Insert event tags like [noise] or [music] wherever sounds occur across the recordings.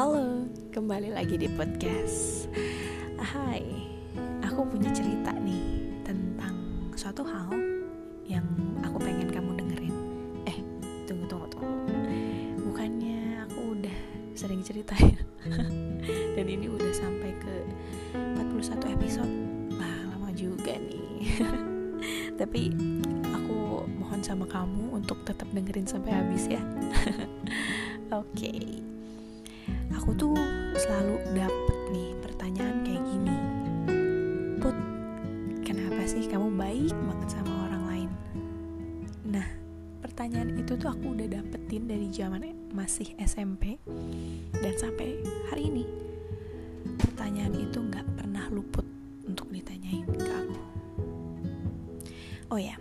Halo, kembali lagi di podcast. Hai, aku punya cerita nih tentang suatu hal yang aku pengen kamu dengerin. Eh, tunggu tunggu tunggu. Bukannya aku udah sering cerita ya. [laughs] Dan ini udah sampai ke 41 episode. Wah, lama juga nih. [laughs] Tapi aku mohon sama kamu untuk tetap dengerin sampai habis ya. [laughs] Oke. Okay aku tuh selalu dapet nih pertanyaan kayak gini. Put, kenapa sih kamu baik banget sama orang lain? Nah, pertanyaan itu tuh aku udah dapetin dari zaman masih SMP Dan sampai hari ini. Pertanyaan itu gak pernah luput untuk ditanyain ke aku. Oh ya,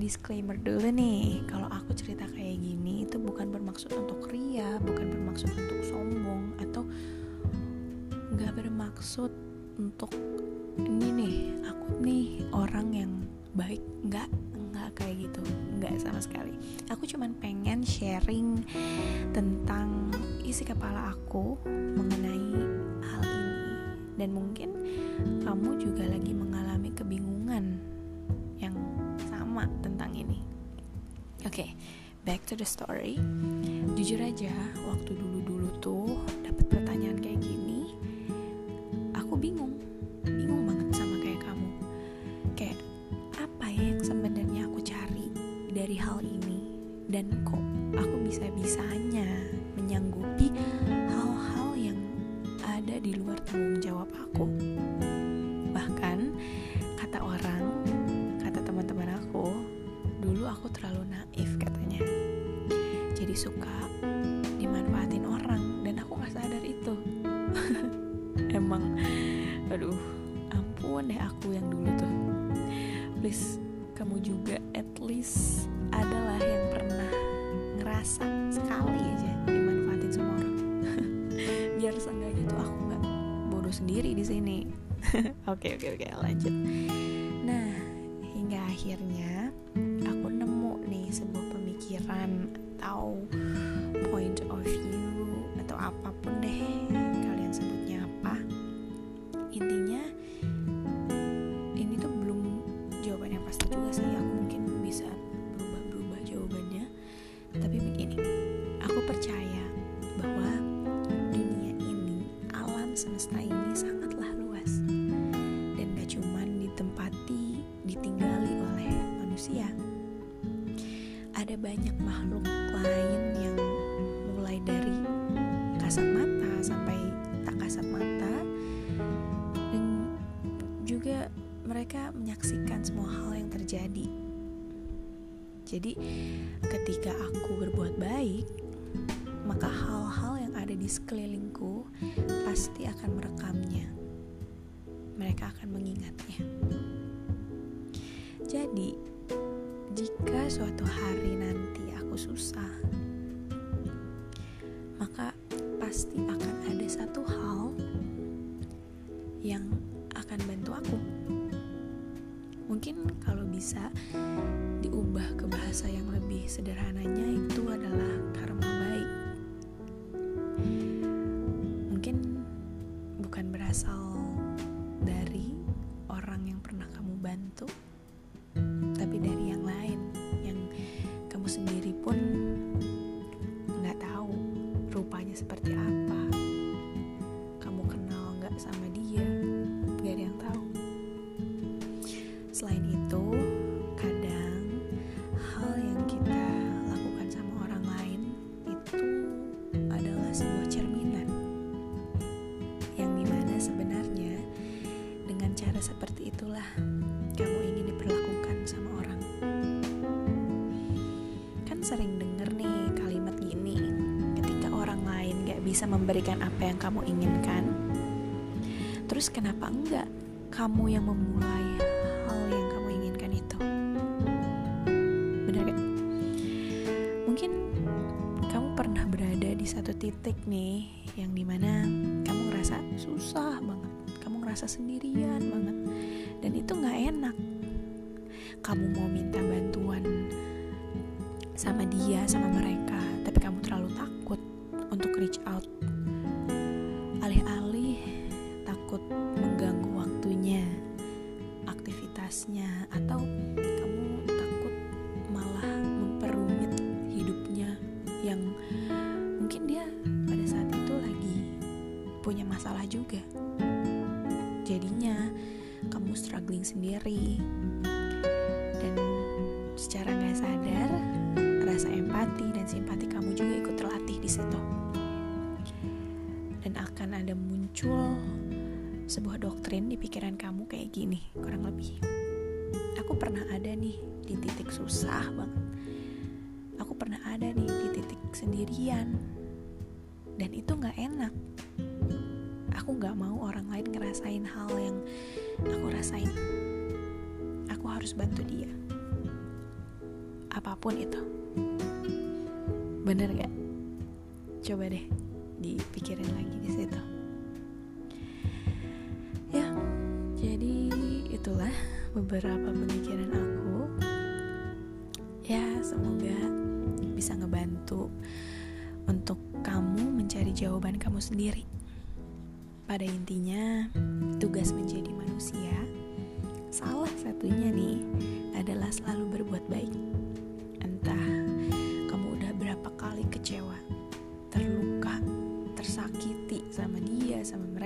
disclaimer dulu nih kalau aku cerita kayak gini itu bukan bermaksud untuk ria bukan bermaksud untuk sombong atau nggak bermaksud untuk ini nih aku nih orang yang baik. Nggak nggak kayak gitu. Nggak sama sekali. Aku cuman pengen sharing tentang isi kepala aku mengenai hal ini. Dan mungkin kamu juga lagi mengalami kebingungan sama tentang ini. Oke, okay, back to the story. Jujur aja, waktu dulu-dulu tuh dapat pertanyaan kayak gini, aku bingung, bingung banget sama kayak kamu. Kayak apa ya yang sebenarnya aku cari dari hal ini dan kok aku bisa-bisanya menyanggupi hal-hal yang ada di luar tanggung jawab aku. Bahkan kata orang aku terlalu naif katanya. Jadi suka dimanfaatin orang dan aku gak sadar itu. [laughs] Emang aduh ampun deh aku yang dulu tuh. Please kamu juga at least adalah yang pernah ngerasa sekali aja dimanfaatin sama orang. [laughs] Biar seenggaknya tuh aku nggak bodoh sendiri di sini. [laughs] Oke oke oke lanjut. Nah hingga akhirnya sebuah pemikiran atau point of view atau apa pun deh kalian sebutnya apa. Intinya ini tuh belum jawaban yang pasti juga sih. Aku mungkin bisa berubah-berubah jawabannya. Tapi begini aku percaya bahwa dunia ini alam semesta ini Jadi ketika aku berbuat baik, maka hal-hal yang ada di sekelilingku pasti akan merekamnya. Mereka akan mengingatnya. Jadi, jika suatu hari nanti aku susah, maka pasti akan ada satu hal yang akan bantu aku. Mungkin kalau bisa diubah bahasa yang lebih sederhananya itu adalah karma bisa memberikan apa yang kamu inginkan, terus kenapa enggak kamu yang memulai hal yang kamu inginkan itu? Bener gak? Mungkin kamu pernah berada di satu titik nih yang di mana kamu ngerasa susah banget, kamu ngerasa sendirian banget, dan itu nggak enak. Kamu mau minta bantuan sama dia, sama mereka, tapi kamu terlalu takut untuk reach out. Alih-alih takut mengganggu waktunya aktivitasnya atau kamu takut malah memperumit hidupnya yang mungkin dia pada saat itu lagi punya masalah juga. Jadinya kamu struggling sendiri. Dan secara nggak sadar rasa empati dan simpati kamu juga ikut terlatih di situ ada muncul sebuah doktrin di pikiran kamu kayak gini kurang lebih. Aku pernah ada nih di titik susah banget. Aku pernah ada nih di titik sendirian. Dan itu nggak enak. Aku nggak mau orang lain ngerasain hal yang aku rasain. Aku harus bantu dia. Apa pun itu. Bener gak coba deh dipikirin lagi di situ. Itulah beberapa pemikiran aku. Ya semoga bisa ngebantu untuk kamu mencari jawaban kamu sendiri. Pada intinya tugas menjadi manusia salah satunya nih adalah selalu berbuat baik. Entah kamu udah berapa kali kecewa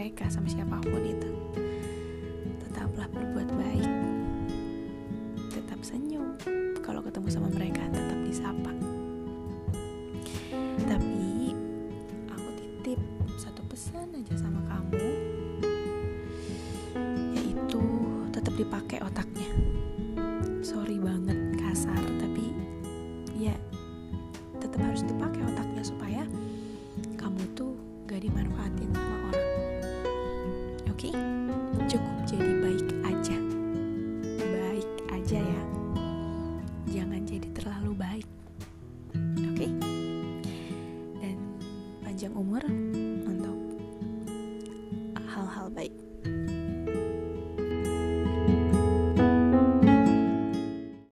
mereka sama siapa pun itu. Tetaplah berbuat baik. Tetap senyum. Kalau ketemu sama mereka tetap disapa. Tapi aku titip satu pesan aja sama kamu. Yaitu tetap dipakai otaknya. Sorry banget kasar tapi ya tetap harus dipakai otaknya supaya kamu tuh gak dimanfaatin sama orang oke okay? cukup jadi baik aja baik aja ya jangan jadi terlalu baik oke okay? dan panjang umur